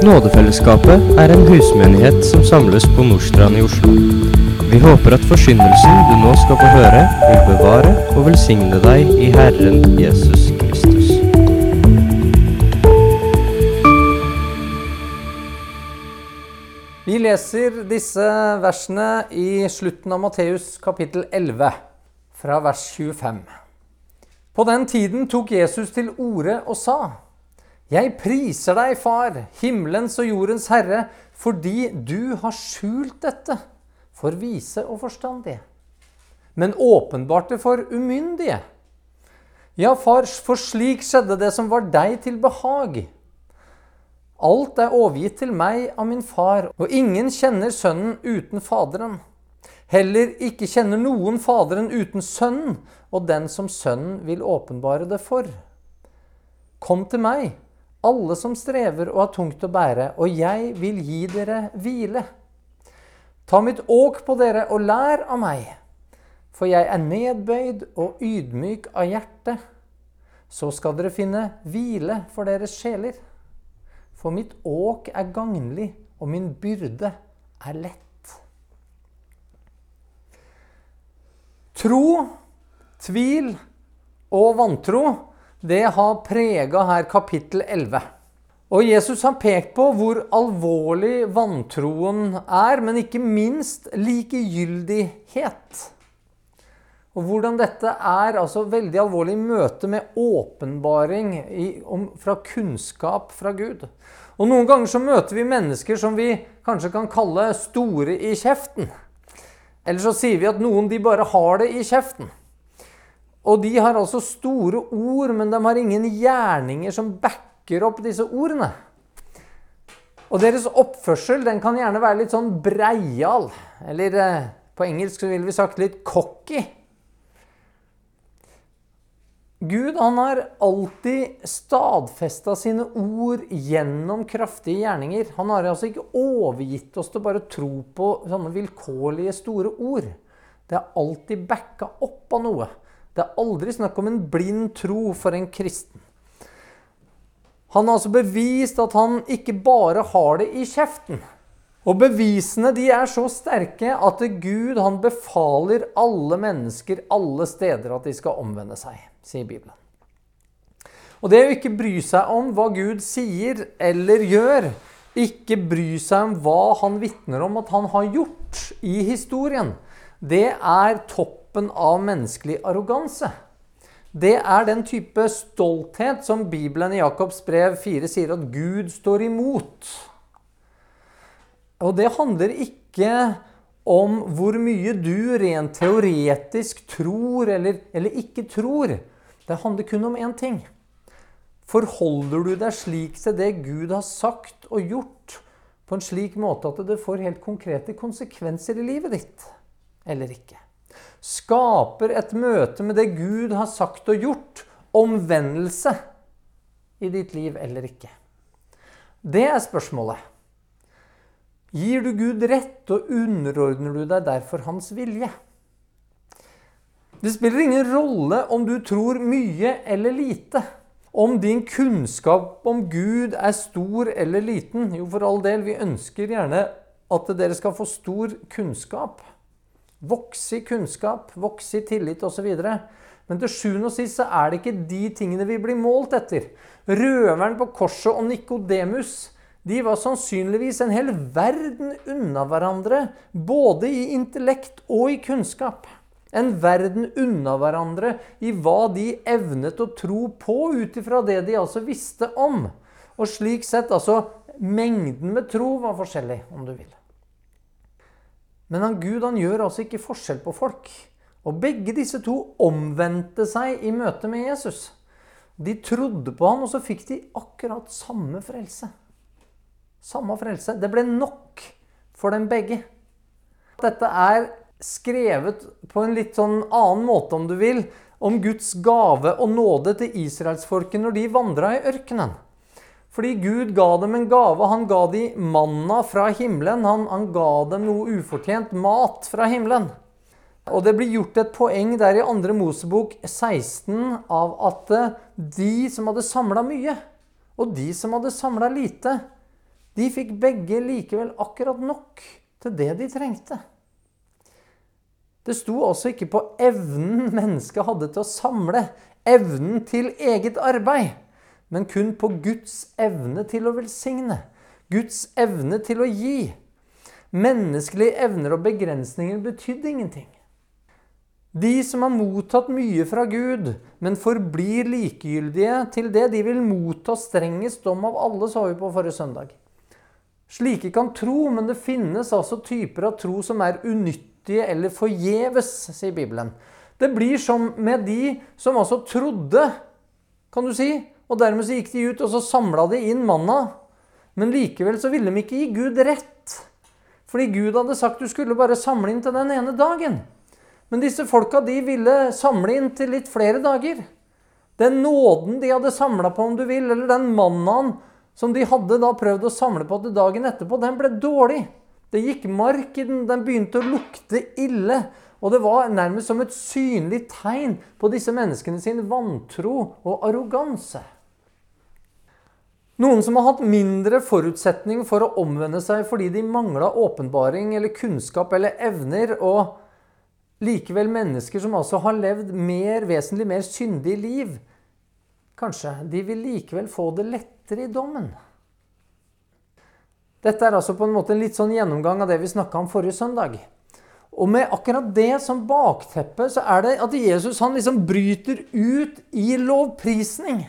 Nådefellesskapet er en husmenighet som samles på Nordstrand i Oslo. Vi håper at forsyndelsen du nå skal få høre, vil bevare og velsigne deg i Herren Jesus Kristus. Vi leser disse versene i slutten av Matteus kapittel 11, fra vers 25. På den tiden tok Jesus til orde og sa:" Jeg priser deg, Far, himmelens og jordens Herre, fordi du har skjult dette for vise og forstandige, men åpenbart det for umyndige. Ja, far, for slik skjedde det som var deg til behag. Alt er overgitt til meg av min far, og ingen kjenner Sønnen uten Faderen. Heller ikke kjenner noen Faderen uten Sønnen, og den som Sønnen vil åpenbare det for. Kom til meg, alle som strever og har tungt å bære, og jeg vil gi dere hvile. Ta mitt åk på dere og lær av meg, for jeg er nedbøyd og ydmyk av hjerte. Så skal dere finne hvile for deres sjeler. For mitt åk er gagnlig, og min byrde er lett. Tro, tvil og vantro det har prega her kapittel 11. Og Jesus har pekt på hvor alvorlig vantroen er, men ikke minst likegyldighet. Og hvordan dette er altså veldig alvorlig i møte med åpenbaring i, om, fra kunnskap fra Gud. Og Noen ganger så møter vi mennesker som vi kanskje kan kalle store i kjeften. Eller så sier vi at noen de bare har det i kjeften. Og de har altså store ord, men de har ingen gjerninger som backer opp disse ordene. Og deres oppførsel den kan gjerne være litt sånn breial. Eller eh, på engelsk ville vi sagt litt cocky. Gud han har alltid stadfesta sine ord gjennom kraftige gjerninger. Han har altså ikke overgitt oss til å bare tro på sånne vilkårlige, store ord. Det er alltid backa opp av noe. Det er aldri snakk om en blind tro for en kristen. Han har altså bevist at han ikke bare har det i kjeften. Og bevisene de er så sterke at Gud han befaler alle mennesker alle steder at de skal omvende seg, sier Bibelen. Og det å ikke bry seg om hva Gud sier eller gjør, ikke bry seg om hva han vitner om at han har gjort i historien, det er toppen av menneskelig arroganse. Det er den type stolthet som Bibelen i Jakobs brev 4 sier at Gud står imot. Og det handler ikke om hvor mye du rent teoretisk tror eller, eller ikke tror. Det handler kun om én ting. Forholder du deg slik til det Gud har sagt og gjort, på en slik måte at det får helt konkrete konsekvenser i livet ditt, eller ikke? Skaper et møte med det Gud har sagt og gjort, omvendelse i ditt liv eller ikke? Det er spørsmålet. Gir du Gud rett, og underordner du deg derfor hans vilje? Det spiller ingen rolle om du tror mye eller lite. Om din kunnskap om Gud er stor eller liten. Jo, for all del, vi ønsker gjerne at dere skal få stor kunnskap. Vokse i kunnskap, vokse i tillit osv. Men til sjuende og sist så er det ikke de tingene vi blir målt etter. Røveren på korset og Nikodemus de var sannsynligvis en hel verden unna hverandre, både i intellekt og i kunnskap. En verden unna hverandre i hva de evnet å tro på ut ifra det de altså visste om. Og slik sett altså Mengden med tro var forskjellig, om du vil. Men han, Gud han gjør altså ikke forskjell på folk. Og begge disse to omvendte seg i møte med Jesus. De trodde på han, og så fikk de akkurat samme frelse. Samme frelse. Det ble nok for dem begge. Dette er skrevet på en litt sånn annen måte, om du vil, om Guds gave og nåde til israelsfolket når de vandra i ørkenen. Fordi Gud ga dem en gave. Han ga dem manna fra himmelen. Han, han ga dem noe ufortjent mat fra himmelen. Og det blir gjort et poeng der i 2. Mosebok 16 av at de som hadde samla mye, og de som hadde samla lite, De fikk begge likevel akkurat nok til det de trengte. Det sto altså ikke på evnen mennesket hadde til å samle, evnen til eget arbeid, men kun på Guds evne til å velsigne, Guds evne til å gi. Menneskelige evner og begrensninger betydde ingenting. De som har mottatt mye fra Gud, men forblir likegyldige til det, de vil motta strengest dom av alle, sa vi på forrige søndag. Slike kan tro, men det finnes altså typer av tro som er unyttige eller forgjeves, sier Bibelen. Det blir som med de som altså trodde, kan du si, og dermed så gikk de ut og så samla de inn manna. Men likevel så ville de ikke gi Gud rett. Fordi Gud hadde sagt du skulle bare samle inn til den ene dagen. Men disse folka de ville samle inn til litt flere dager. Den nåden de hadde samla på, om du vil, eller den mannaen som de hadde da prøvd å samle på til dagen etterpå, den ble dårlig. Det gikk mark i den. Den begynte å lukte ille. Og det var nærmest som et synlig tegn på disse menneskene sin vantro og arroganse. Noen som har hatt mindre forutsetning for å omvende seg fordi de mangla åpenbaring eller kunnskap eller evner, og likevel mennesker som altså har levd mer, vesentlig mer syndig liv, kanskje, de vil likevel få det lettere i dommen. Dette er altså på en måte en litt sånn gjennomgang av det vi snakka om forrige søndag. Og med akkurat det som bakteppe, så er det at Jesus han liksom bryter ut i lovprisning.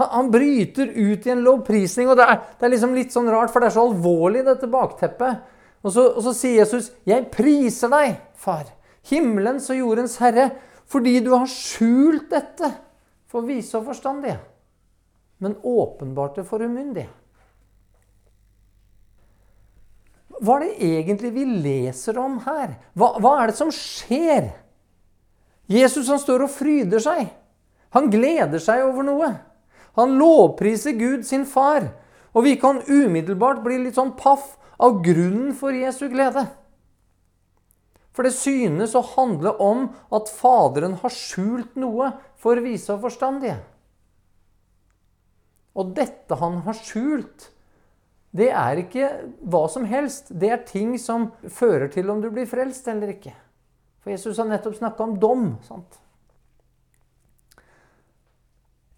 Han bryter ut i en lovprisning. og det er, det er, liksom litt sånn rart, for det er så alvorlig, dette bakteppet. Og så, og så sier Jesus, 'Jeg priser deg, far, himmelens og jordens herre, fordi du har skjult dette for vise og forstandige, men åpenbart det for umyndige.' Hva er det egentlig vi leser om her? Hva, hva er det som skjer? Jesus han står og fryder seg. Han gleder seg over noe. Han lovpriser Gud, sin far. Og vi kan umiddelbart bli litt sånn paff av grunnen for Jesu glede. For det synes å handle om at Faderen har skjult noe for vise og forstandige. Og dette han har skjult, det er ikke hva som helst. Det er ting som fører til om du blir frelst eller ikke. For Jesus har nettopp snakka om dom. sant?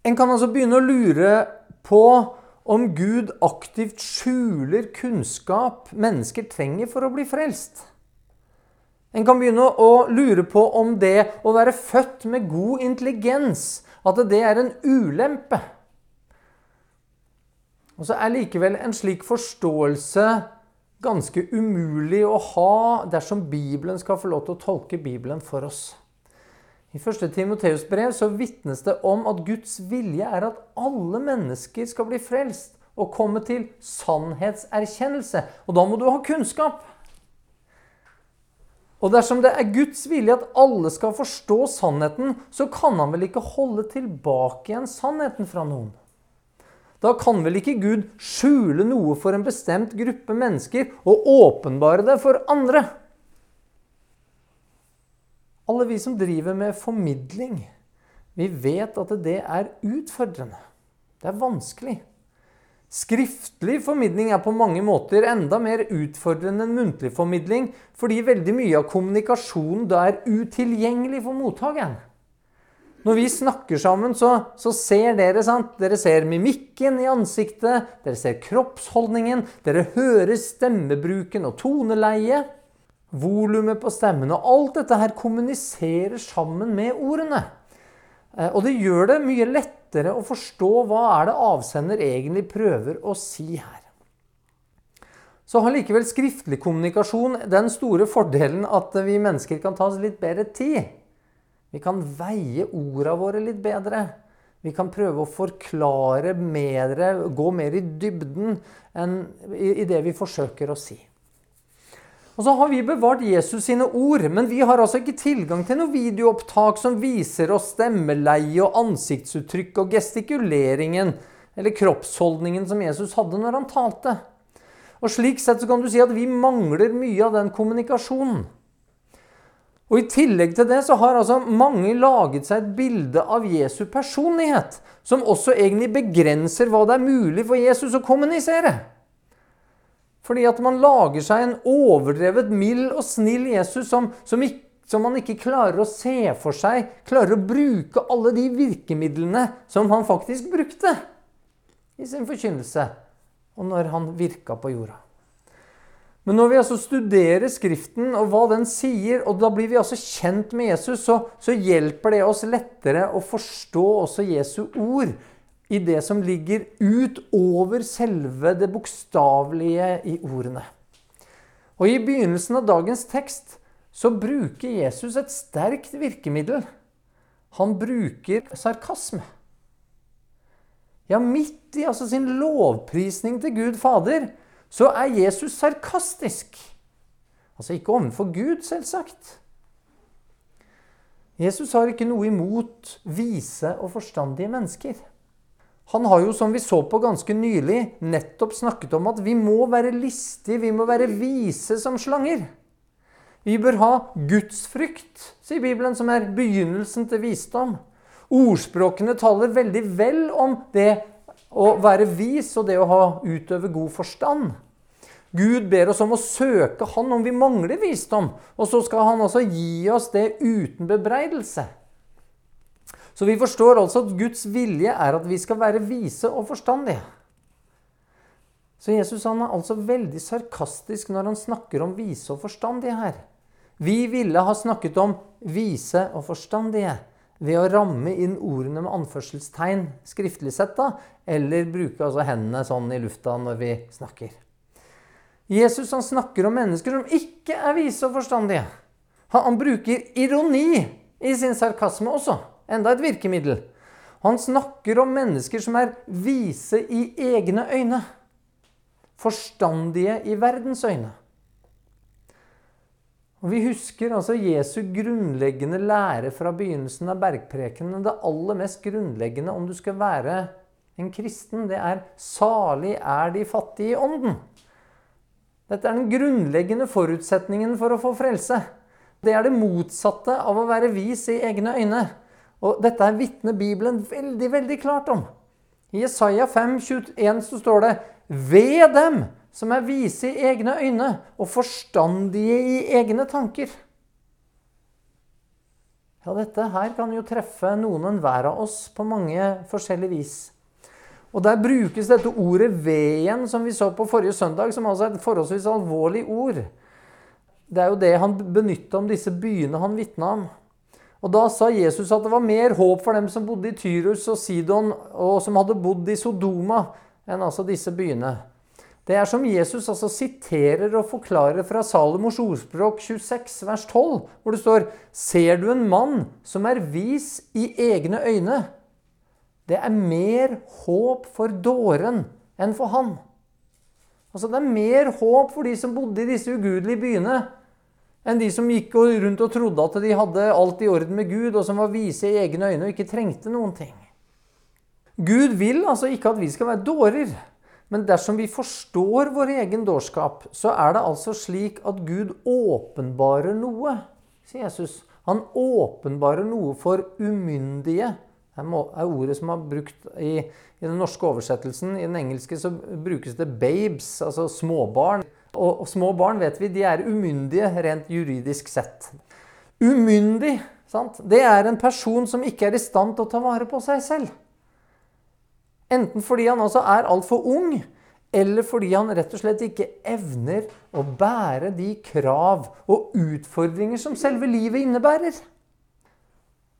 En kan altså begynne å lure på om Gud aktivt skjuler kunnskap mennesker trenger for å bli frelst. En kan begynne å lure på om det å være født med god intelligens, at det er en ulempe. Og så er likevel en slik forståelse ganske umulig å ha dersom Bibelen skal få lov til å tolke Bibelen for oss. I 1. Timoteus brev så vitnes det om at Guds vilje er at alle mennesker skal bli frelst og komme til sannhetserkjennelse. Og da må du ha kunnskap. Og dersom det er Guds vilje at alle skal forstå sannheten, så kan han vel ikke holde tilbake igjen sannheten fra noen? Da kan vel ikke Gud skjule noe for en bestemt gruppe mennesker og åpenbare det for andre? Alle vi som driver med formidling, vi vet at det er utfordrende. Det er vanskelig. Skriftlig formidling er på mange måter enda mer utfordrende enn muntlig formidling, fordi veldig mye av kommunikasjonen da er utilgjengelig for mottakeren. Når vi snakker sammen, så, så, ser dere sant? Dere ser mimikken i ansiktet, dere ser kroppsholdningen, dere hører stemmebruken og toneleiet volumet på stemmen. Og alt dette her kommuniserer sammen med ordene. Eh, og det gjør det mye lettere å forstå hva er det avsender egentlig prøver å si her. Så har likevel skriftlig kommunikasjon den store fordelen at vi mennesker kan ta oss litt bedre tid. Vi kan veie orda våre litt bedre. Vi kan prøve å forklare mer, gå mer i dybden enn i det vi forsøker å si. Og så har vi bevart Jesus sine ord, men vi har altså ikke tilgang til noe videoopptak som viser oss stemmeleie og ansiktsuttrykk og gestikuleringen eller kroppsholdningen som Jesus hadde når han talte. Og Slik sett så kan du si at vi mangler mye av den kommunikasjonen. Og I tillegg til det så har altså mange laget seg et bilde av Jesu personlighet, som også egentlig begrenser hva det er mulig for Jesus å kommunisere. Fordi at man lager seg en overdrevet mild og snill Jesus som, som, ikke, som man ikke klarer å se for seg, klarer å bruke alle de virkemidlene som han faktisk brukte i sin forkynnelse, og når han virka på jorda. Men når vi altså studerer Skriften og hva den sier, og da blir vi altså kjent med Jesus, så, så hjelper det oss lettere å forstå også Jesu ord i det som ligger utover selve det bokstavelige i ordene. Og I begynnelsen av dagens tekst så bruker Jesus et sterkt virkemiddel. Han bruker sarkasme. Ja, midt i altså sin lovprisning til Gud Fader så er Jesus sarkastisk. Altså ikke overfor Gud, selvsagt. Jesus har ikke noe imot vise og forstandige mennesker. Han har jo, som vi så på ganske nylig, nettopp snakket om at vi må være listige, vi må være vise som slanger. Vi bør ha gudsfrykt, sier Bibelen, som er begynnelsen til visdom. Ordspråkene taler veldig vel om det å være vis og det å ha utøve god forstand. Gud ber oss om å søke Han om vi mangler visdom, og så skal Han altså gi oss det uten bebreidelse. Så vi forstår altså at Guds vilje er at vi skal være vise og forstandige. Så Jesus han er altså veldig sarkastisk når han snakker om vise og forstandige her. Vi ville ha snakket om vise og forstandige ved å ramme inn ordene med anførselstegn skriftlig sett, da, eller bruke altså hendene sånn i lufta når vi snakker. Jesus han snakker om mennesker som ikke er vise og forstandige. Han, han bruker ironi i sin sarkasme også. Enda et virkemiddel. Han snakker om mennesker som er vise i egne øyne. Forstandige i verdens øyne. Og Vi husker altså Jesu grunnleggende lære fra begynnelsen av bergprekenen. Det aller mest grunnleggende om du skal være en kristen, det er 'salig er de fattige i ånden'. Dette er den grunnleggende forutsetningen for å få frelse. Det er det motsatte av å være vis i egne øyne. Og dette er vitner Bibelen veldig, veldig klart om. I Jesaja 5, 21 så står det Ved dem som er vise i egne øyne og forstandige i egne tanker. Ja, dette her kan jo treffe noen og enhver av oss på mange forskjellige vis. Og Der brukes dette ordet 'ved' igjen, som vi så på forrige søndag, som altså er et forholdsvis alvorlig ord. Det er jo det han benytta om disse byene han vitna om. Og Da sa Jesus at det var mer håp for dem som bodde i Tyrus og Sidon, og som hadde bodd i Sodoma, enn altså disse byene. Det er som Jesus altså siterer og forklarer fra Salomos ordspråk 26, vers 12, hvor det står Ser du en mann som er vis i egne øyne, det er mer håp for dåren enn for han. Altså Det er mer håp for de som bodde i disse ugudelige byene, enn de som gikk rundt og trodde at de hadde alt i orden med Gud, og som var vise i egne øyne og ikke trengte noen ting. Gud vil altså ikke at vi skal være dårer. Men dersom vi forstår vår egen dårskap, så er det altså slik at Gud åpenbarer noe, sier Jesus. Han åpenbarer noe for umyndige Det er ordet som er brukt i, i, den norske oversettelsen. I den engelske så brukes det 'babes', altså småbarn. Og, og små barn vet vi, de er umyndige rent juridisk sett. Umyndig, sant? det er en person som ikke er i stand til å ta vare på seg selv. Enten fordi han altså er altfor ung, eller fordi han rett og slett ikke evner å bære de krav og utfordringer som selve livet innebærer.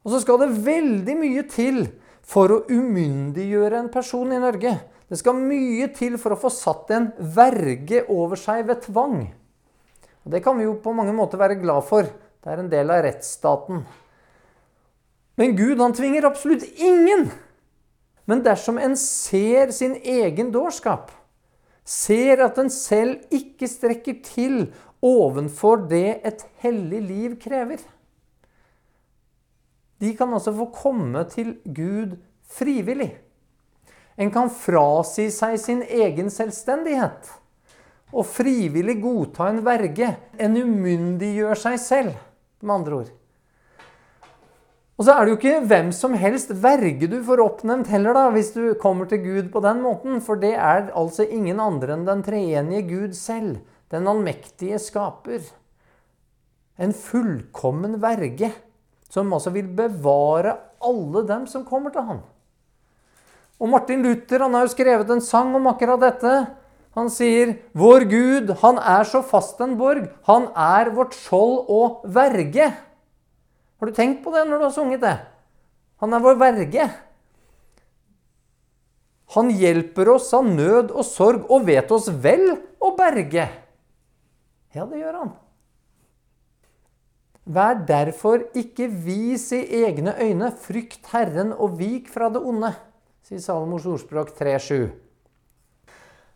Og så skal det veldig mye til for å umyndiggjøre en person i Norge. Det skal mye til for å få satt en verge over seg ved tvang. Og Det kan vi jo på mange måter være glad for. Det er en del av rettsstaten. Men Gud han tvinger absolutt ingen. Men dersom en ser sin egen dårskap, ser at en selv ikke strekker til ovenfor det et hellig liv krever, de kan altså få komme til Gud frivillig. En kan frasi seg sin egen selvstendighet og frivillig godta en verge. En umyndiggjør seg selv. med andre ord. Og så er det jo ikke hvem som helst verge du får oppnevnt heller, da, hvis du kommer til Gud på den måten. For det er altså ingen andre enn den treenige Gud selv. Den allmektige skaper. En fullkommen verge. Som altså vil bevare alle dem som kommer til han. Og Martin Luther han har jo skrevet en sang om akkurat dette. Han sier, 'Vår Gud, han er så fast en borg. Han er vårt skjold og verge.' Har du tenkt på det når du har sunget det? Han er vår verge. Han hjelper oss av nød og sorg og vet oss vel å berge. Ja, det gjør han. Vær derfor ikke vis i egne øyne, frykt Herren og vik fra det onde sier Salomos ordspråk 3.7.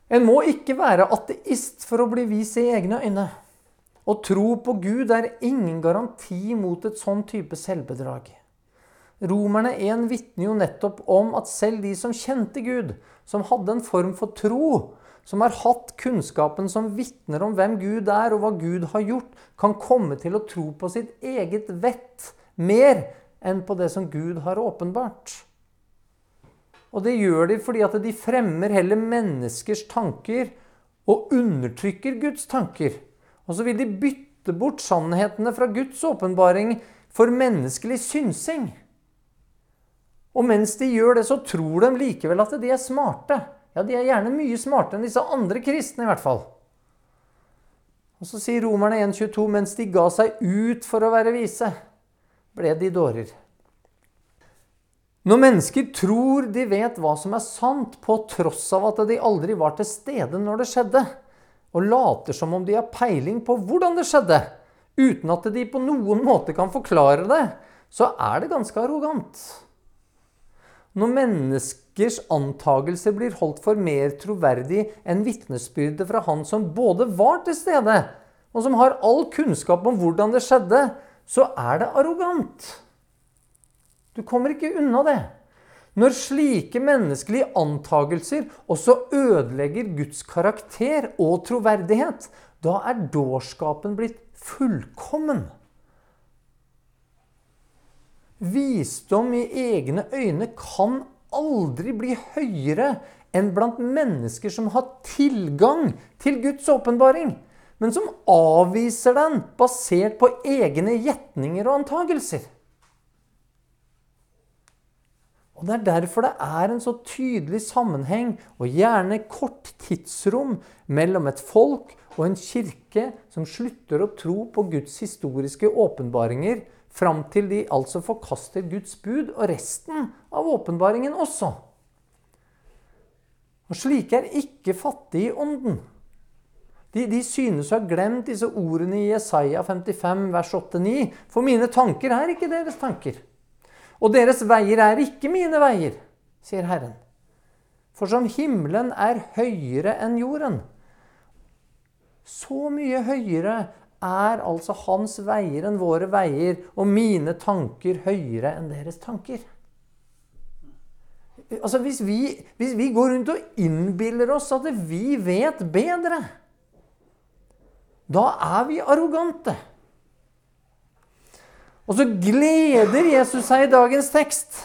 En må ikke være ateist for å bli vis i egne øyne. Å tro på Gud er ingen garanti mot et sånn type selvbedrag. Romerne 1 vitner jo nettopp om at selv de som kjente Gud, som hadde en form for tro, som har hatt kunnskapen som vitner om hvem Gud er og hva Gud har gjort, kan komme til å tro på sitt eget vett mer enn på det som Gud har åpenbart. Og det gjør de fordi at de fremmer heller menneskers tanker og undertrykker Guds tanker. Og så vil de bytte bort sannhetene fra Guds åpenbaring for menneskelig synsing. Og mens de gjør det, så tror de likevel at de er smarte. Ja, de er gjerne mye smartere enn disse andre kristne, i hvert fall. Og så sier romerne 1,22.: Mens de ga seg ut for å være vise, ble de dårer. Når mennesker tror de vet hva som er sant, på tross av at de aldri var til stede når det skjedde, og later som om de har peiling på hvordan det skjedde, uten at de på noen måte kan forklare det, så er det ganske arrogant. Når menneskers antagelser blir holdt for mer troverdig enn vitnesbyrdet fra han som både var til stede, og som har all kunnskap om hvordan det skjedde, så er det arrogant. Du kommer ikke unna det. Når slike menneskelige antagelser også ødelegger Guds karakter og troverdighet, da er dårskapen blitt fullkommen. Visdom i egne øyne kan aldri bli høyere enn blant mennesker som har tilgang til Guds åpenbaring, men som avviser den basert på egne gjetninger og antagelser. Og Det er derfor det er en så tydelig sammenheng, og gjerne kort tidsrom, mellom et folk og en kirke som slutter å tro på Guds historiske åpenbaringer, fram til de altså forkaster Guds bud og resten av åpenbaringen også. Og Slike er ikke fattige i ånden. De, de synes å ha glemt disse ordene i Jesaja 55, vers 8-9. For mine tanker er ikke deres tanker. Og deres veier er ikke mine veier, sier Herren. For som himmelen er høyere enn jorden, så mye høyere er altså hans veier enn våre veier, og mine tanker høyere enn deres tanker. Altså hvis vi, hvis vi går rundt og innbiller oss at vi vet bedre, da er vi arrogante. Og så gleder Jesus seg i dagens tekst.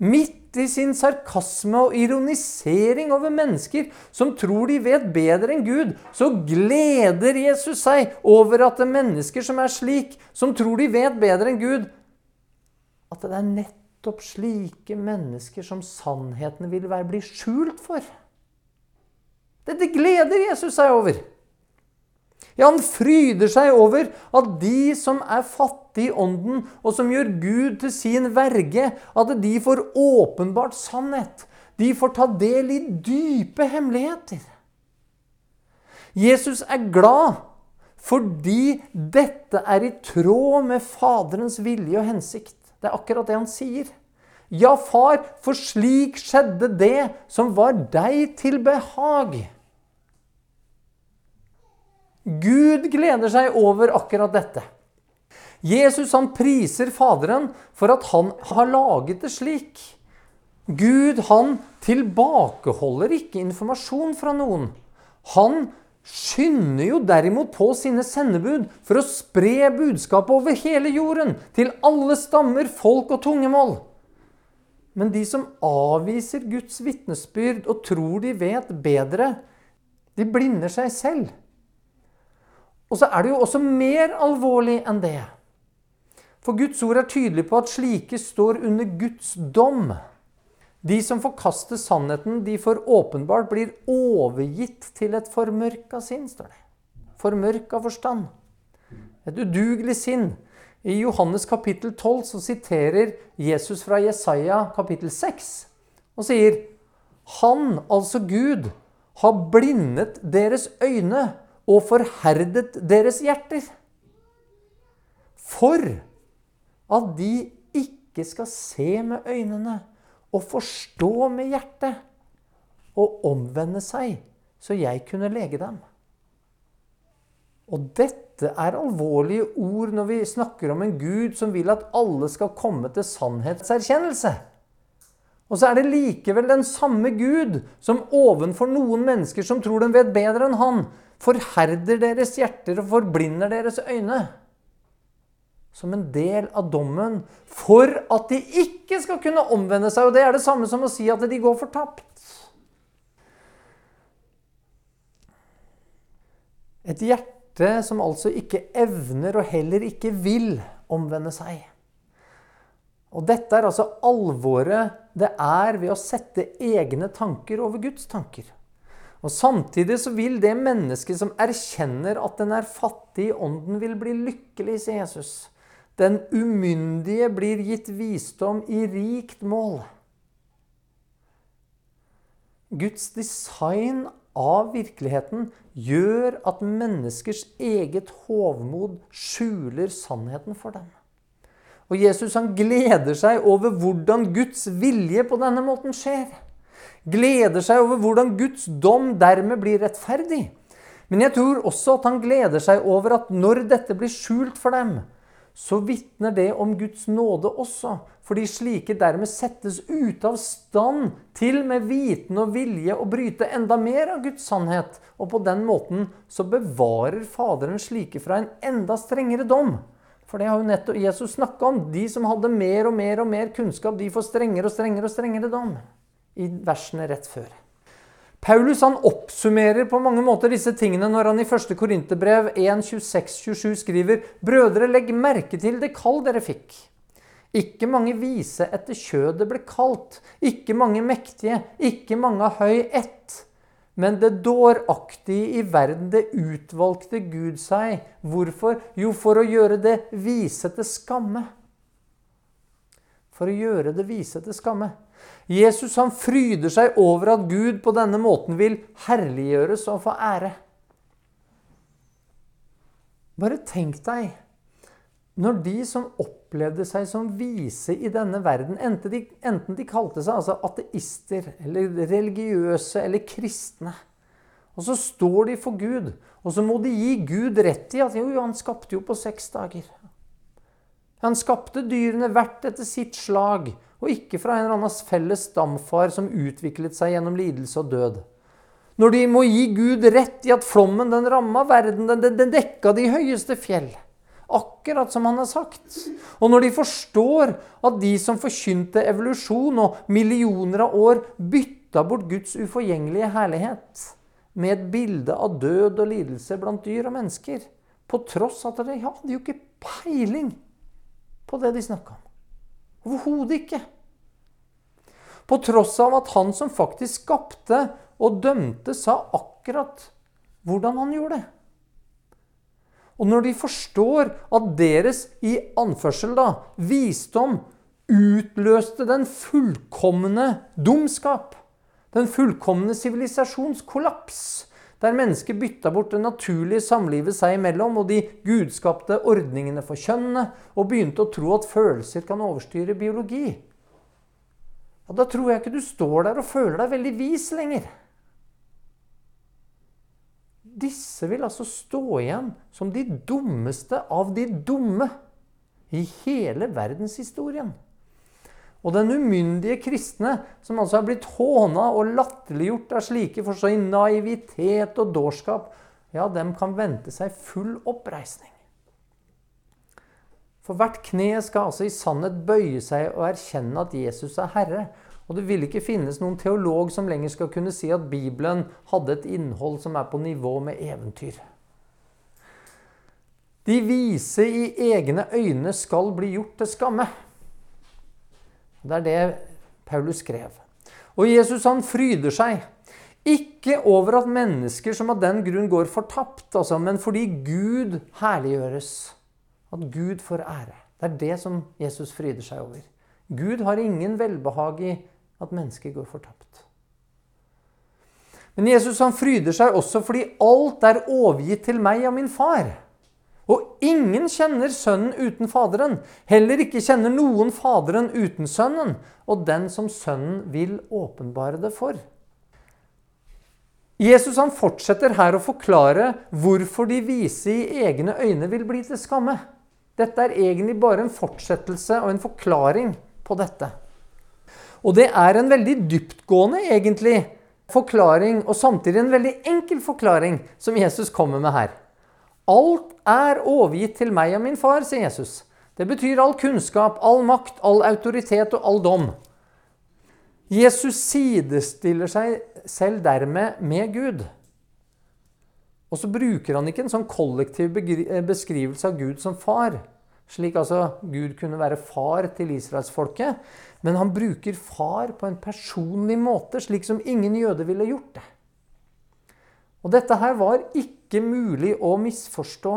Midt i sin sarkasme og ironisering over mennesker som tror de vet bedre enn Gud, så gleder Jesus seg over at det er mennesker som er slik, som tror de vet bedre enn Gud, at det er nettopp slike mennesker som sannheten vil være bli skjult for. Dette gleder Jesus seg over. Ja, han fryder seg over at de som er fattige i ånden, og som gjør Gud til sin verge, at de får åpenbart sannhet. De får ta del i dype hemmeligheter. Jesus er glad fordi dette er i tråd med Faderens vilje og hensikt. Det er akkurat det han sier. Ja, far, for slik skjedde det som var deg til behag. Gud gleder seg over akkurat dette. Jesus han priser Faderen for at han har laget det slik. Gud han tilbakeholder ikke informasjon fra noen. Han skynder jo derimot på sine sendebud for å spre budskapet over hele jorden, til alle stammer, folk og tungemål. Men de som avviser Guds vitnesbyrd og tror de vet bedre, de blinder seg selv. Og så er det jo også mer alvorlig enn det. For Guds ord er tydelig på at slike står under Guds dom. De som forkaster sannheten, de for åpenbart blir overgitt til et formørka sinn, står det. Formørka forstand. Et udugelig sinn. I Johannes kapittel 12 så siterer Jesus fra Jesaja kapittel 6 og sier Han, altså Gud, har blindet deres øyne og forherdet deres hjerter. For at de ikke skal se med øynene og forstå med hjertet og omvende seg, så jeg kunne lege dem. Og dette er alvorlige ord når vi snakker om en Gud som vil at alle skal komme til sannhetserkjennelse. Og så er det likevel den samme Gud som ovenfor noen mennesker som tror de vet bedre enn han, forherder deres hjerter og forblinder deres øyne som en del av dommen for at de ikke skal kunne omvende seg. Og det er det samme som å si at de går fortapt. Et hjerte som altså ikke evner og heller ikke vil omvende seg. Og dette er altså alvoret det er ved å sette egne tanker over Guds tanker. Og Samtidig så vil det mennesket som erkjenner at den er fattig i ånden, vil bli lykkelig, sier Jesus. Den umyndige blir gitt visdom i rikt mål. Guds design av virkeligheten gjør at menneskers eget hovmod skjuler sannheten for dem. Og Jesus han gleder seg over hvordan Guds vilje på denne måten skjer. Gleder seg over hvordan Guds dom dermed blir rettferdig. Men jeg tror også at han gleder seg over at når dette blir skjult for dem, så vitner det om Guds nåde også. Fordi slike dermed settes ute av stand til med viten og vilje å bryte enda mer av Guds sannhet. Og på den måten så bevarer Faderen slike fra en enda strengere dom. For det har jo nettopp Jesus snakka om. De som hadde mer og mer og mer kunnskap, de får strengere og strengere og strengere dom. I versene rett før. Paulus han oppsummerer på mange måter disse tingene når han i 1. Korinterbrev 1.26-27 skriver Brødre, legg merke til det kall dere fikk. Ikke mange vise etter kjødet ble kalt, ikke mange mektige, ikke mange av høy ett. Men det dåraktige i verden, det utvalgte Gud seg. Hvorfor? Jo, for å gjøre det vise til skamme. For å gjøre det vise til skamme. Jesus han fryder seg over at Gud på denne måten vil herliggjøres og få ære. Bare tenk deg når de som opplevde seg som vise i denne verden, enten de, enten de kalte seg altså ateister eller religiøse eller kristne Og så står de for Gud, og så må de gi Gud rett i at jo, han skapte jo på seks dager. Han skapte dyrene hvert etter sitt slag og ikke fra en eller annen felles stamfar som utviklet seg gjennom lidelse og død. Når de må gi Gud rett i at flommen den ramma verden, den, den dekka de høyeste fjell. Akkurat som han har sagt. Og når de forstår at de som forkynte evolusjon og millioner av år bytta bort Guds uforgjengelige herlighet med et bilde av død og lidelse blant dyr og mennesker, på tross av at de hadde jo ikke peiling på det de snakka om. Overhodet ikke. På tross av at han som faktisk skapte og dømte, sa akkurat hvordan han gjorde det. Og når de forstår at deres i anførsel da, visdom utløste den fullkomne dumskap, den fullkomne sivilisasjonskollaps, der mennesker bytta bort det naturlige samlivet seg imellom og de gudskapte ordningene for kjønnene, og begynte å tro at følelser kan overstyre biologi. Og Da tror jeg ikke du står der og føler deg veldig vis lenger. Disse vil altså stå igjen som de dummeste av de dumme i hele verdenshistorien. Og den umyndige kristne, som altså har blitt håna og latterliggjort av slike for sin naivitet og dårskap, ja, dem kan vente seg full oppreisning. For hvert kne skal altså i sannhet bøye seg og erkjenne at Jesus er Herre. Og det vil ikke finnes noen teolog som lenger skal kunne si at Bibelen hadde et innhold som er på nivå med eventyr. De vise i egne øyne skal bli gjort til skamme. Det er det Paulus skrev. Og Jesus han fryder seg. Ikke over at mennesker som av den grunn går fortapt, altså, men fordi Gud herliggjøres. At Gud får ære. Det er det som Jesus fryder seg over. Gud har ingen velbehag i at mennesker går fortapt. Men Jesus han fryder seg også fordi alt er overgitt til meg av min far. Og ingen kjenner Sønnen uten Faderen. Heller ikke kjenner noen Faderen uten Sønnen, og den som Sønnen vil åpenbare det for. Jesus han fortsetter her å forklare hvorfor de vise i egne øyne vil bli til skamme. Dette er egentlig bare en fortsettelse og en forklaring på dette. Og det er en veldig dyptgående egentlig forklaring, og samtidig en veldig enkel forklaring som Jesus kommer med her. Alt er overgitt til meg og min far, sier Jesus. Det betyr all kunnskap, all makt, all autoritet og all dom. Jesus sidestiller seg selv dermed med Gud. Og så bruker han ikke en sånn kollektiv beskrivelse av Gud som far. Slik altså Gud kunne være far til israelsfolket. Men han bruker far på en personlig måte, slik som ingen jøde ville gjort det. Og dette her var ikke mulig å misforstå.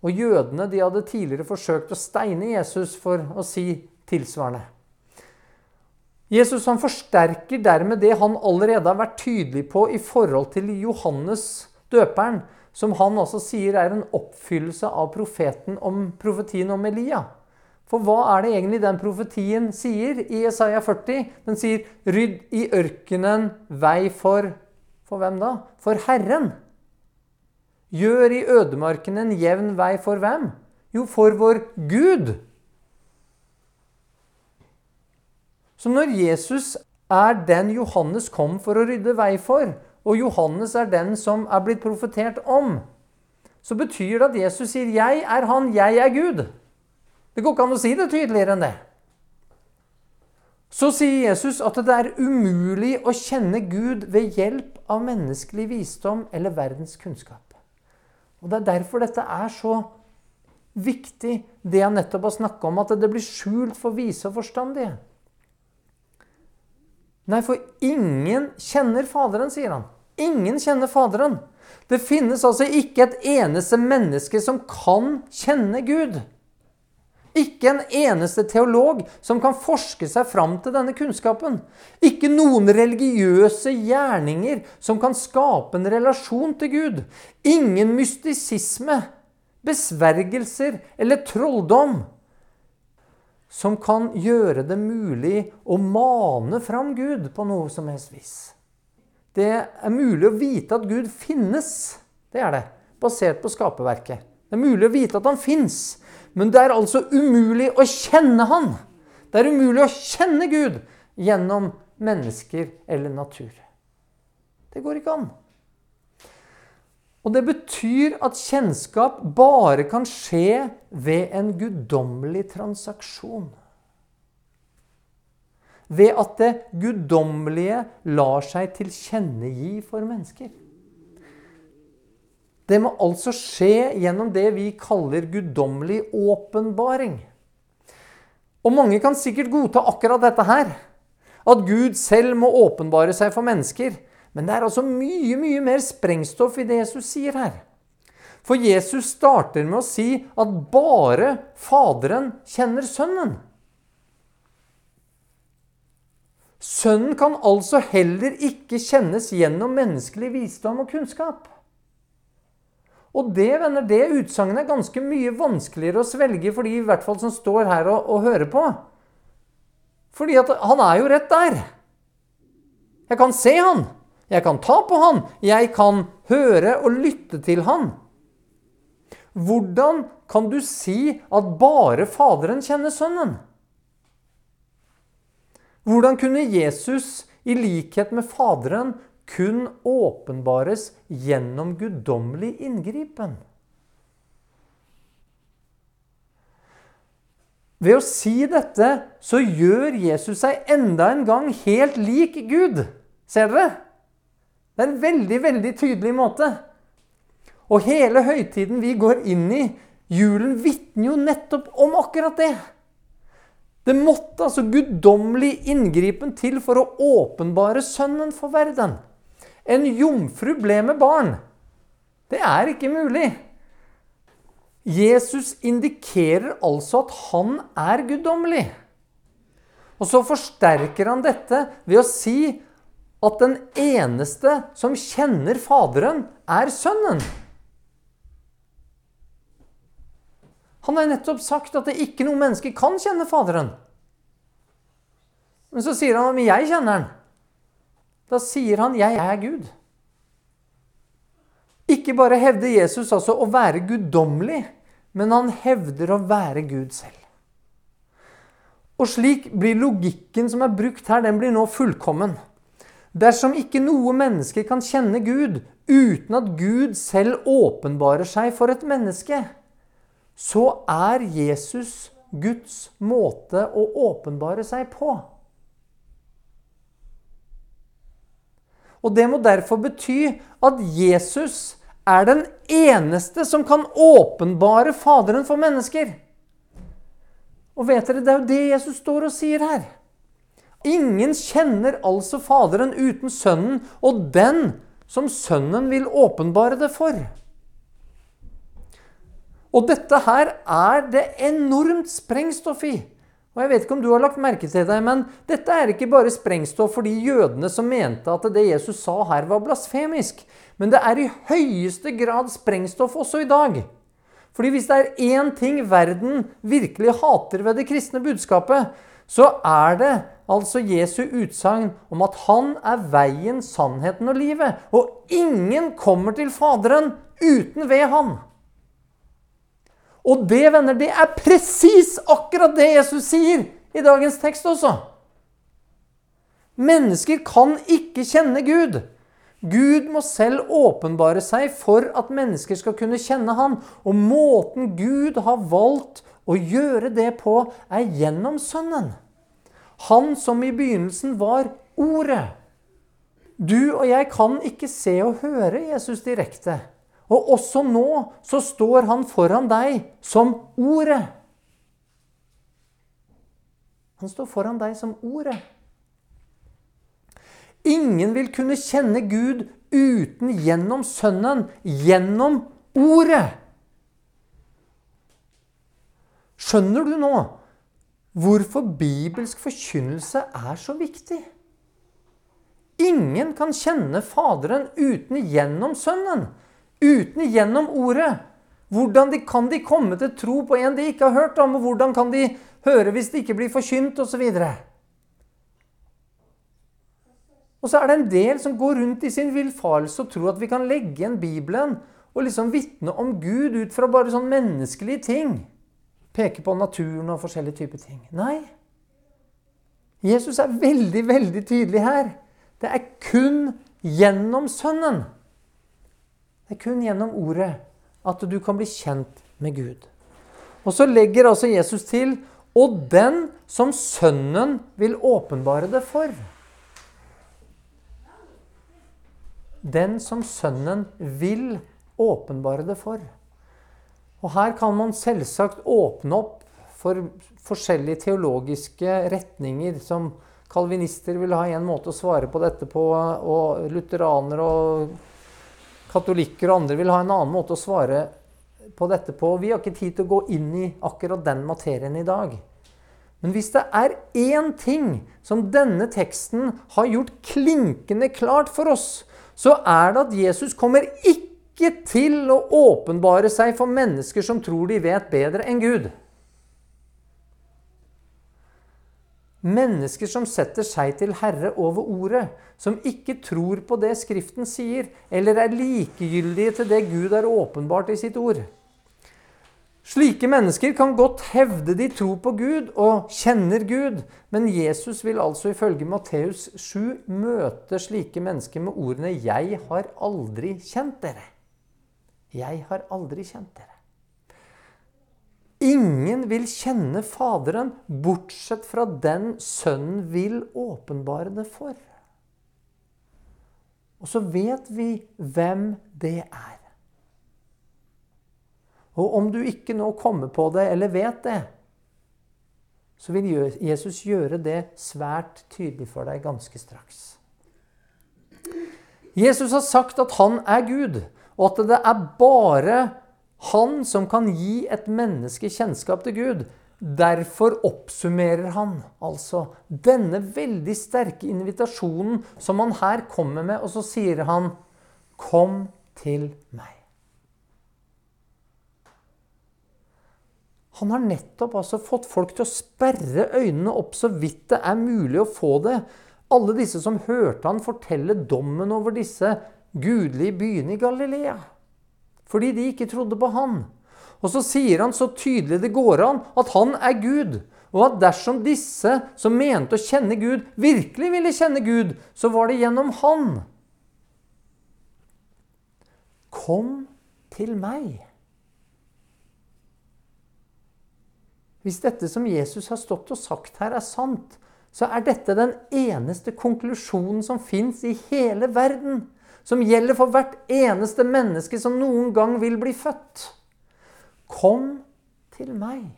Og jødene de hadde tidligere forsøkt å steine Jesus for å si tilsvarende. Jesus han forsterker dermed det han allerede har vært tydelig på i forhold til Johannes døperen, som han altså sier er en oppfyllelse av profeten om, profetien om Elia. For hva er det egentlig den profetien sier i Isaiah 40? Den sier 'Rydd i ørkenen vei for' For hvem da? For Herren. Gjør i ødemarken en jevn vei for hvem? Jo, for vår Gud. Så når Jesus er den Johannes kom for å rydde vei for, og Johannes er den som er blitt profetert om, så betyr det at Jesus sier 'Jeg er han, jeg er Gud'. Det går ikke an å si det tydeligere enn det. Så sier Jesus at det er umulig å kjenne Gud ved hjelp av menneskelig visdom eller verdens kunnskap. Og Det er derfor dette er så viktig, det jeg nettopp har snakka om, at det blir skjult for vise og forstandige. Nei, for ingen kjenner Faderen, sier han. Ingen kjenner Faderen. Det finnes altså ikke et eneste menneske som kan kjenne Gud. Ikke en eneste teolog som kan forske seg fram til denne kunnskapen. Ikke noen religiøse gjerninger som kan skape en relasjon til Gud. Ingen mystisisme, besvergelser eller trolldom som kan gjøre det mulig å mane fram Gud på noe som helst vis. Det er mulig å vite at Gud finnes. Det er det. Basert på skaperverket. Det er mulig å vite at han fins. Men det er altså umulig å kjenne han. Det er umulig å kjenne Gud gjennom mennesker eller natur. Det går ikke an. Og det betyr at kjennskap bare kan skje ved en guddommelig transaksjon. Ved at det guddommelige lar seg tilkjennegi for mennesker. Det må altså skje gjennom det vi kaller guddommelig åpenbaring. Og mange kan sikkert godta akkurat dette her. At Gud selv må åpenbare seg for mennesker. Men det er altså mye, mye mer sprengstoff i det Jesus sier her. For Jesus starter med å si at bare Faderen kjenner Sønnen. Sønnen kan altså heller ikke kjennes gjennom menneskelig visdom og kunnskap. Og det venner, det utsagnet er ganske mye vanskeligere å svelge for de i hvert fall som står her og, og hører på. Fordi at han er jo rett der. Jeg kan se han. Jeg kan ta på han. Jeg kan høre og lytte til han. Hvordan kan du si at bare Faderen kjenner Sønnen? Hvordan kunne Jesus, i likhet med Faderen, kun åpenbares gjennom guddommelig inngripen. Ved å si dette så gjør Jesus seg enda en gang helt lik Gud. Ser dere? Det er en veldig, veldig tydelig måte. Og hele høytiden vi går inn i, julen, vitner jo nettopp om akkurat det. Det måtte altså guddommelig inngripen til for å åpenbare Sønnen for verden. En jomfru ble med barn. Det er ikke mulig. Jesus indikerer altså at han er guddommelig. Og så forsterker han dette ved å si at den eneste som kjenner Faderen, er Sønnen. Han har nettopp sagt at det ikke noe menneske kan kjenne Faderen. Men så sier han at 'jeg kjenner han'. Da sier han 'jeg er Gud'. Ikke bare hevder Jesus altså å være guddommelig, men han hevder å være Gud selv. Og slik blir logikken som er brukt her, den blir nå fullkommen. Dersom ikke noe menneske kan kjenne Gud uten at Gud selv åpenbarer seg for et menneske, så er Jesus Guds måte å åpenbare seg på. Og Det må derfor bety at Jesus er den eneste som kan åpenbare Faderen for mennesker. Og vet dere, det er jo det Jesus står og sier her. Ingen kjenner altså Faderen uten Sønnen, og den som Sønnen vil åpenbare det for. Og dette her er det enormt sprengstoff i. Og jeg vet ikke om du har lagt merke til det, men dette er ikke bare sprengstoff for de jødene som mente at det Jesus sa her, var blasfemisk. Men det er i høyeste grad sprengstoff også i dag. Fordi hvis det er én ting verden virkelig hater ved det kristne budskapet, så er det altså Jesu utsagn om at han er veien, sannheten og livet. Og ingen kommer til Faderen uten ved han. Og det, venner, det er presis akkurat det Jesus sier i dagens tekst også. Mennesker kan ikke kjenne Gud. Gud må selv åpenbare seg for at mennesker skal kunne kjenne Han. Og måten Gud har valgt å gjøre det på, er gjennom Sønnen. Han som i begynnelsen var Ordet. Du og jeg kan ikke se og høre Jesus direkte. Og også nå så står han foran deg som Ordet. Han står foran deg som Ordet. Ingen vil kunne kjenne Gud uten gjennom Sønnen, gjennom Ordet. Skjønner du nå hvorfor bibelsk forkynnelse er så viktig? Ingen kan kjenne Faderen uten gjennom Sønnen, uten gjennom Ordet. Hvordan de, kan de komme til tro på en de ikke har hørt om? Og hvordan kan de høre hvis det ikke blir forkynt, osv.? Og så er det en del som går rundt i sin villfarelse og tror at vi kan legge igjen Bibelen og liksom vitne om Gud ut fra bare sånn menneskelige ting. Peke på naturen og forskjellige typer ting. Nei. Jesus er veldig, veldig tydelig her. Det er kun gjennom Sønnen. Det er kun gjennom Ordet at du kan bli kjent med Gud. Og så legger altså Jesus til og den som Sønnen vil åpenbare det for. den som Sønnen vil åpenbare det for. Og her kan man selvsagt åpne opp for forskjellige teologiske retninger som kalvinister vil ha en måte å svare på dette på, og lutheranere og katolikker og andre vil ha en annen måte å svare på dette på. Vi har ikke tid til å gå inn i akkurat den materien i dag. Men hvis det er én ting som denne teksten har gjort klinkende klart for oss, så er det at Jesus kommer ikke til å åpenbare seg for mennesker som tror de vet bedre enn Gud. Mennesker som setter seg til herre over ordet, som ikke tror på det Skriften sier, eller er likegyldige til det Gud er åpenbart i sitt ord. Slike mennesker kan godt hevde de tror på Gud og kjenner Gud, men Jesus vil altså ifølge Matteus 7 møte slike mennesker med ordene 'Jeg har aldri kjent dere'. Jeg har aldri kjent dere. Ingen vil kjenne Faderen bortsett fra den Sønnen vil åpenbare det for. Og så vet vi hvem det er. Og om du ikke nå kommer på det eller vet det, så vil Jesus gjøre det svært tydelig for deg ganske straks. Jesus har sagt at han er Gud, og at det er bare han som kan gi et menneske kjennskap til Gud. Derfor oppsummerer han altså denne veldig sterke invitasjonen som han her kommer med, og så sier han, 'Kom til meg'. Han har nettopp altså fått folk til å sperre øynene opp så vidt det er mulig å få det. Alle disse som hørte han fortelle dommen over disse gudelige byene i Galilea. Fordi de ikke trodde på han. Og så sier han så tydelig det går an, at han er Gud. Og at dersom disse som mente å kjenne Gud, virkelig ville kjenne Gud, så var det gjennom han. Kom til meg. Hvis dette som Jesus har stått og sagt her, er sant, så er dette den eneste konklusjonen som fins i hele verden. Som gjelder for hvert eneste menneske som noen gang vil bli født. Kom til meg.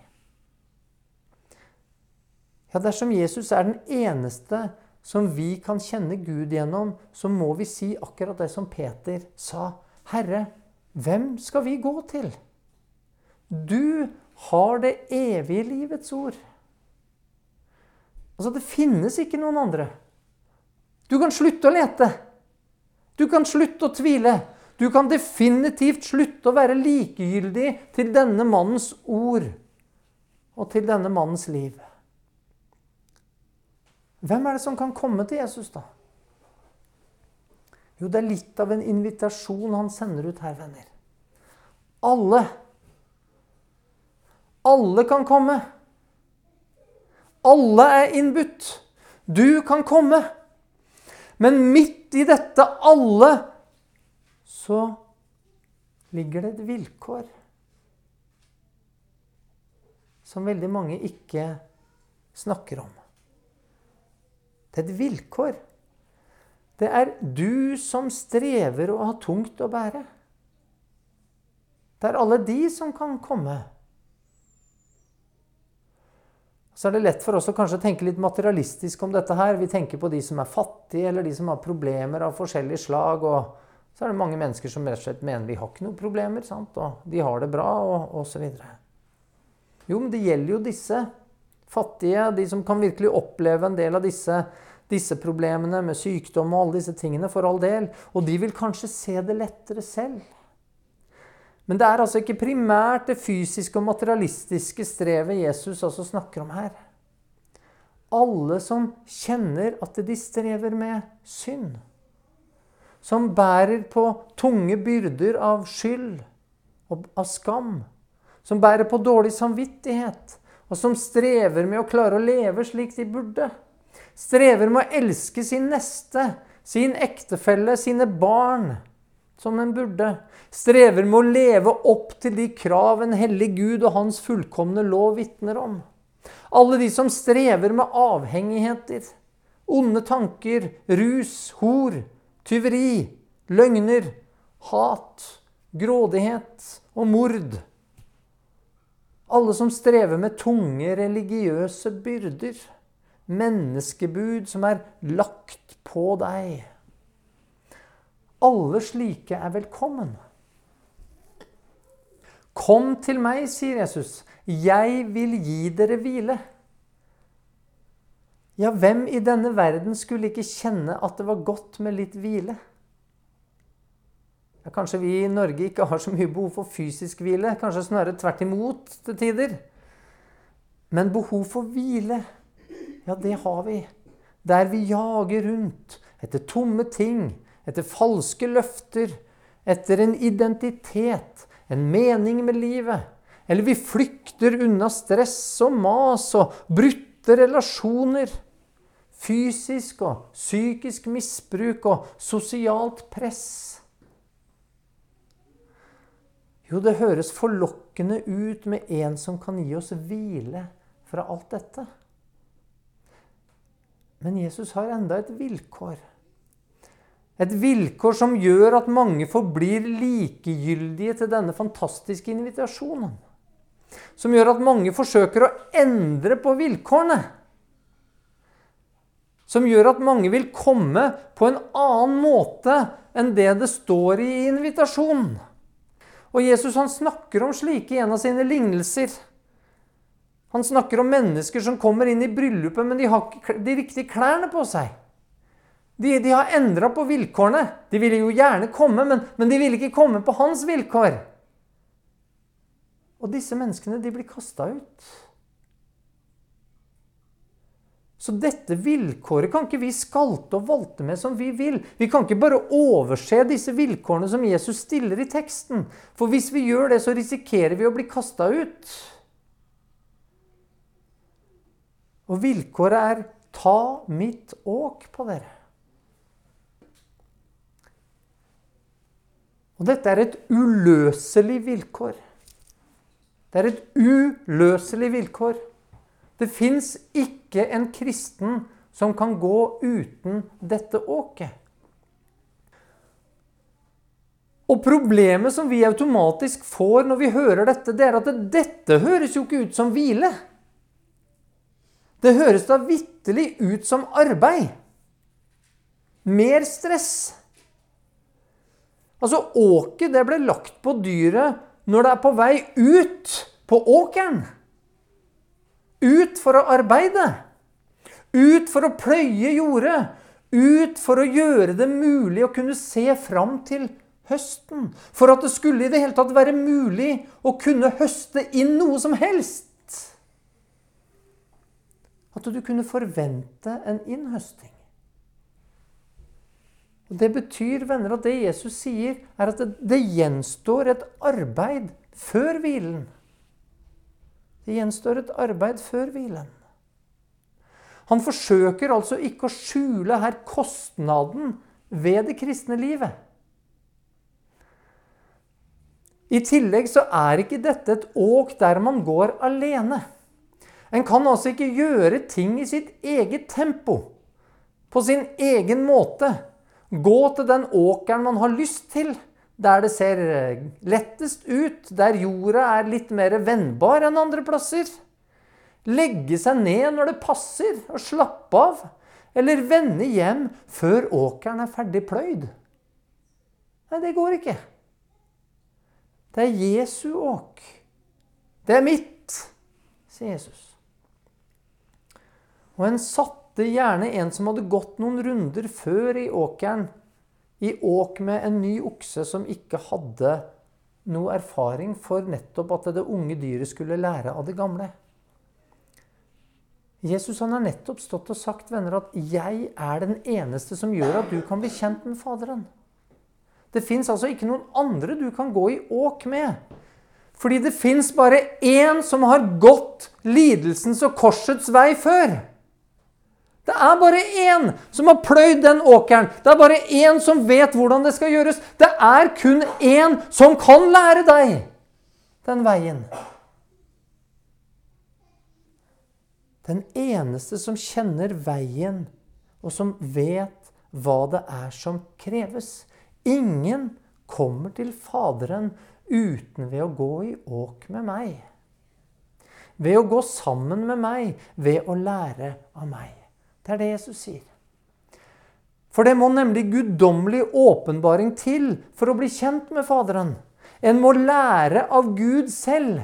Ja, dersom Jesus er den eneste som vi kan kjenne Gud gjennom, så må vi si akkurat det som Peter sa. Herre, hvem skal vi gå til? Du har det evige livets ord. Altså, det finnes ikke noen andre. Du kan slutte å lete. Du kan slutte å tvile. Du kan definitivt slutte å være likegyldig til denne mannens ord og til denne mannens liv. Hvem er det som kan komme til Jesus, da? Jo, det er litt av en invitasjon han sender ut her, venner. Alle alle kan komme. Alle er innbudt. Du kan komme. Men midt i dette alle så ligger det et vilkår som veldig mange ikke snakker om. Det er et vilkår. Det er du som strever og har tungt å bære. Det er alle de som kan komme så er det lett for oss å kanskje tenke litt materialistisk om dette her. Vi tenker på de som er fattige, eller de som har problemer av forskjellig slag. Og så er det mange mennesker som rett og slett mener vi har ikke noen problemer. Sant? Og de har det bra, og osv. Jo, men det gjelder jo disse fattige, de som kan virkelig oppleve en del av disse, disse problemene med sykdom og alle disse tingene, for all del. Og de vil kanskje se det lettere selv. Men det er altså ikke primært det fysiske og materialistiske strevet Jesus også snakker om her. Alle som kjenner at de strever med synd. Som bærer på tunge byrder av skyld og av skam. Som bærer på dårlig samvittighet. Og som strever med å klare å leve slik de burde. Strever med å elske sin neste, sin ektefelle, sine barn som en burde. Strever med å leve opp til de krav en hellig Gud og hans fullkomne lov vitner om. Alle de som strever med avhengigheter, onde tanker, rus, hor, tyveri, løgner, hat, grådighet og mord. Alle som strever med tunge religiøse byrder. Menneskebud som er lagt på deg. Alle slike er velkommen. Kom til meg, sier Jesus. Jeg vil gi dere hvile. Ja, hvem i denne verden skulle ikke kjenne at det var godt med litt hvile? Ja, kanskje vi i Norge ikke har så mye behov for fysisk hvile. Kanskje snarere tvert imot til tider. Men behov for hvile, ja, det har vi. Der vi jager rundt etter tomme ting, etter falske løfter, etter en identitet, en mening med livet, Eller vi flykter unna stress og mas og brutte relasjoner. Fysisk og psykisk misbruk og sosialt press. Jo, det høres forlokkende ut med en som kan gi oss hvile fra alt dette. Men Jesus har enda et vilkår. Et vilkår som gjør at mange forblir likegyldige til denne fantastiske invitasjonen. Som gjør at mange forsøker å endre på vilkårene. Som gjør at mange vil komme på en annen måte enn det det står i invitasjonen. Og Jesus han snakker om slike i en av sine lignelser. Han snakker om mennesker som kommer inn i bryllupet, men de har ikke de riktige klærne på seg. De, de har endra på vilkårene. De ville jo gjerne komme, men, men de ville ikke komme på hans vilkår. Og disse menneskene de blir kasta ut. Så dette vilkåret kan ikke vi skalte og valte med som vi vil. Vi kan ikke bare overse disse vilkårene som Jesus stiller i teksten. For hvis vi gjør det, så risikerer vi å bli kasta ut. Og vilkåret er 'ta mitt åk på dere'. Og dette er et uløselig vilkår. Det er et uløselig vilkår. Det fins ikke en kristen som kan gå uten dette åket. Og problemet som vi automatisk får når vi hører dette, det er at dette høres jo ikke ut som hvile. Det høres da vitterlig ut som arbeid. Mer stress. Altså, åket det ble lagt på dyret når det er på vei ut på åkeren. Ut for å arbeide. Ut for å pløye jordet. Ut for å gjøre det mulig å kunne se fram til høsten. For at det skulle i det hele tatt være mulig å kunne høste inn noe som helst. At du kunne forvente en innhøsting. Og Det betyr venner, at det Jesus sier, er at det, det gjenstår et arbeid før hvilen. Det gjenstår et arbeid før hvilen. Han forsøker altså ikke å skjule her kostnaden ved det kristne livet. I tillegg så er ikke dette et åk der man går alene. En kan altså ikke gjøre ting i sitt eget tempo, på sin egen måte. Gå til den åkeren man har lyst til der det ser eh, lettest ut, der jorda er litt mer vennbar enn andre plasser. Legge seg ned når det passer, og slappe av. Eller vende hjem før åkeren er ferdig pløyd. Nei, det går ikke. Det er Jesu åk. Det er mitt, sier Jesus. Og en satte gjerne en som hadde gått noen runder før i åkeren, i åk med en ny okse som ikke hadde noe erfaring for nettopp at det unge dyret skulle lære av det gamle. Jesus han har nettopp stått og sagt venner, at 'jeg er den eneste som gjør at du kan bli kjent med Faderen'. Det fins altså ikke noen andre du kan gå i åk med. Fordi det fins bare én som har gått lidelsens og korsets vei før. Det er bare én som har pløyd den åkeren. Det er bare én som vet hvordan det skal gjøres. Det er kun én som kan lære deg den veien. Den eneste som kjenner veien, og som vet hva det er som kreves. Ingen kommer til Faderen uten ved å gå i åk med meg. Ved å gå sammen med meg, ved å lære av meg. Det er det Jesus sier. For det må nemlig guddommelig åpenbaring til for å bli kjent med Faderen. En må lære av Gud selv.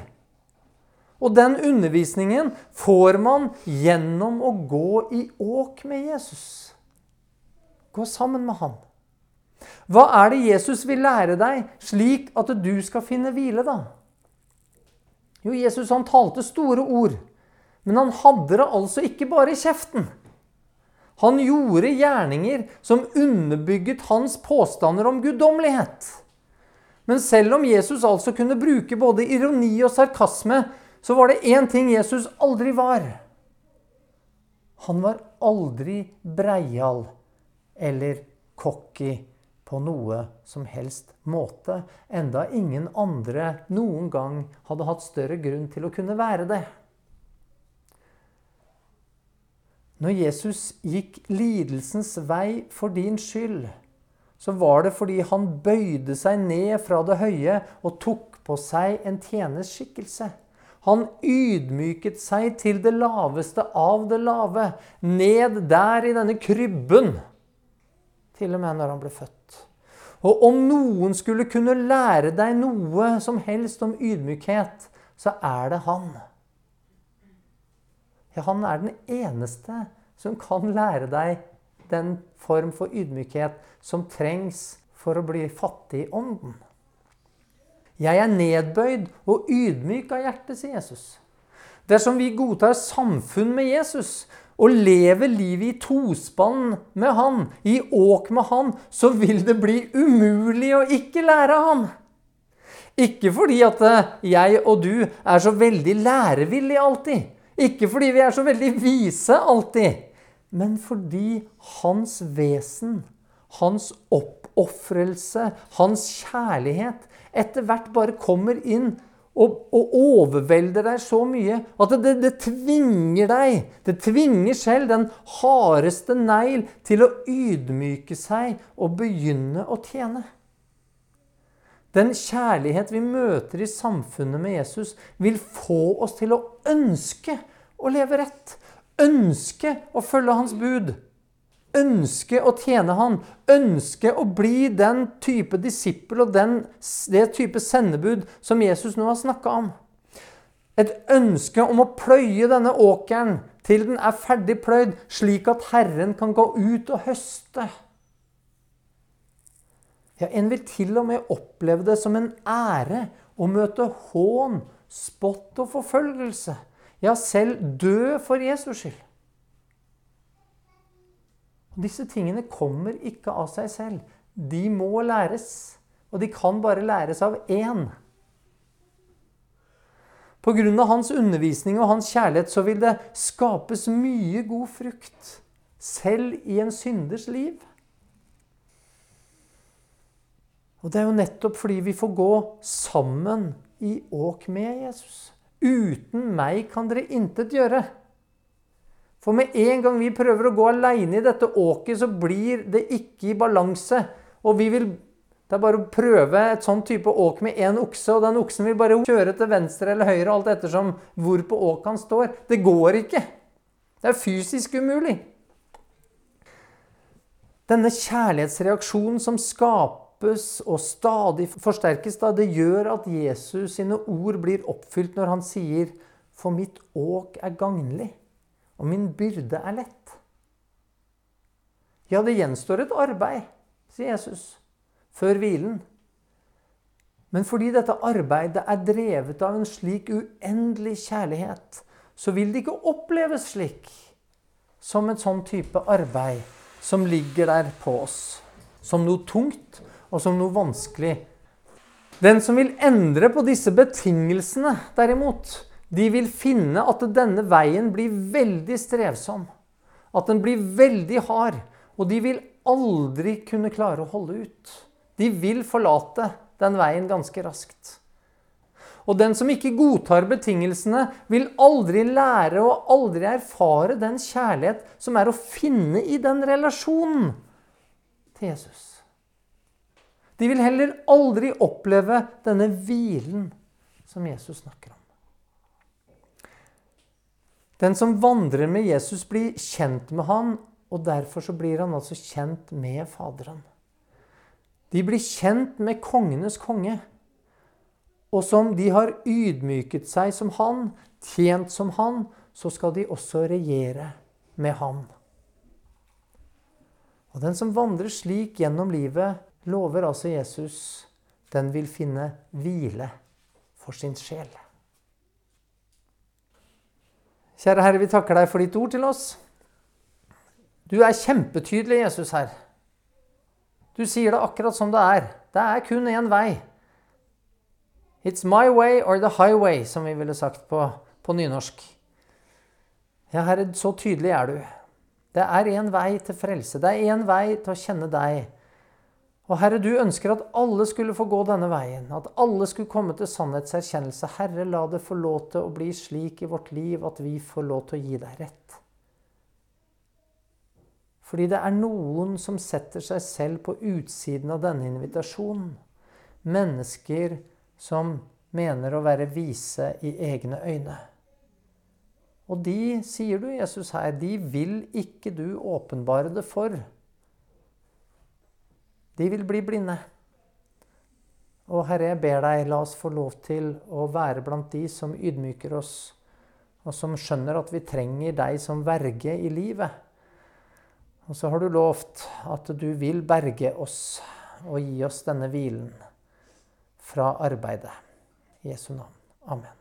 Og den undervisningen får man gjennom å gå i åk med Jesus. Gå sammen med han. Hva er det Jesus vil lære deg, slik at du skal finne hvile, da? Jo, Jesus han talte store ord, men han hadde det altså ikke bare i kjeften. Han gjorde gjerninger som underbygget hans påstander om guddommelighet. Men selv om Jesus altså kunne bruke både ironi og sarkasme, så var det én ting Jesus aldri var. Han var aldri breial eller cocky på noe som helst måte, enda ingen andre noen gang hadde hatt større grunn til å kunne være det. Når Jesus gikk lidelsens vei for din skyld, så var det fordi han bøyde seg ned fra det høye og tok på seg en tjeners skikkelse. Han ydmyket seg til det laveste av det lave, ned der i denne krybben, til og med når han ble født. Og om noen skulle kunne lære deg noe som helst om ydmykhet, så er det han. Ja, han er den eneste som kan lære deg den form for ydmykhet som trengs for å bli fattig i ånden. Jeg er nedbøyd og ydmyk av hjerte, sier Jesus. Dersom vi godtar samfunn med Jesus og lever livet i tospann med han, i åk med han, så vil det bli umulig å ikke lære av han. Ikke fordi at eh, jeg og du er så veldig lærevillige alltid. Ikke fordi vi er så veldig vise alltid. Men fordi hans vesen, hans oppofrelse, hans kjærlighet etter hvert bare kommer inn og, overvelder deg så mye at det, det, det, tvinger deg, det tvinger selv den hardeste negl til å ydmyke seg og begynne å tjene. Den kjærlighet vi møter i samfunnet med Jesus, vil få oss til å ønske å leve rett. Ønske å følge hans bud ønske å tjene han, ønske å bli den type disippel og den, det type sendebud som Jesus nå har snakka om. Et ønske om å pløye denne åkeren til den er ferdig pløyd, slik at Herren kan gå ut og høste. Ja, En vil til og med oppleve det som en ære å møte hån, spott og forfølgelse. Ja, selv dø for Jesus skyld. Disse tingene kommer ikke av seg selv. De må læres. Og de kan bare læres av én. Pga. hans undervisning og hans kjærlighet så vil det skapes mye god frukt, selv i en synders liv. Og det er jo nettopp fordi vi får gå sammen i åk med Jesus. Uten meg kan dere intet gjøre. For med en gang vi prøver å gå aleine i dette åket, så blir det ikke i balanse. Og vi vil Det er bare å prøve et sånn type åk med én okse, og den oksen vil bare kjøre til venstre eller høyre alt ettersom hvor på åket han står. Det går ikke. Det er fysisk umulig. Denne kjærlighetsreaksjonen som skapes og stadig forsterkes, da, det gjør at Jesus sine ord blir oppfylt når han sier 'For mitt åk er gagnlig' og min byrde er lett. Ja, det gjenstår et arbeid, sier Jesus, før hvilen. Men fordi dette arbeidet er drevet av en slik uendelig kjærlighet, så vil det ikke oppleves slik som et sånn type arbeid som ligger der på oss. Som noe tungt og som noe vanskelig. Den som vil endre på disse betingelsene, derimot, de vil finne at denne veien blir veldig strevsom. At den blir veldig hard. Og de vil aldri kunne klare å holde ut. De vil forlate den veien ganske raskt. Og den som ikke godtar betingelsene, vil aldri lære og aldri erfare den kjærlighet som er å finne i den relasjonen til Jesus. De vil heller aldri oppleve denne hvilen som Jesus snakker om. Den som vandrer med Jesus, blir kjent med han, og derfor så blir han altså kjent med Faderen. De blir kjent med kongenes konge. Og som de har ydmyket seg som han, tjent som han, så skal de også regjere med han. Og den som vandrer slik gjennom livet, lover altså Jesus, den vil finne hvile for sin sjel. Kjære Herre, vi takker deg for ditt ord til oss. Du er kjempetydelig, Jesus, her. Du sier det akkurat som det er. Det er kun én vei. It's my way or the highway, som vi ville sagt på, på nynorsk. Ja, Herre, så tydelig er du. Det er én vei til frelse. Det er én vei til å kjenne deg. Og Herre, du ønsker at alle skulle få gå denne veien. At alle skulle komme til sannhetserkjennelse. Herre, la det få lov til å bli slik i vårt liv at vi får lov til å gi deg rett. Fordi det er noen som setter seg selv på utsiden av denne invitasjonen. Mennesker som mener å være vise i egne øyne. Og de, sier du, Jesus her, de vil ikke du åpenbare det for. De vil bli blinde. Og Herre, jeg ber deg, la oss få lov til å være blant de som ydmyker oss, og som skjønner at vi trenger deg som verge i livet. Og så har du lovt at du vil berge oss og gi oss denne hvilen fra arbeidet. I Jesu navn. Amen.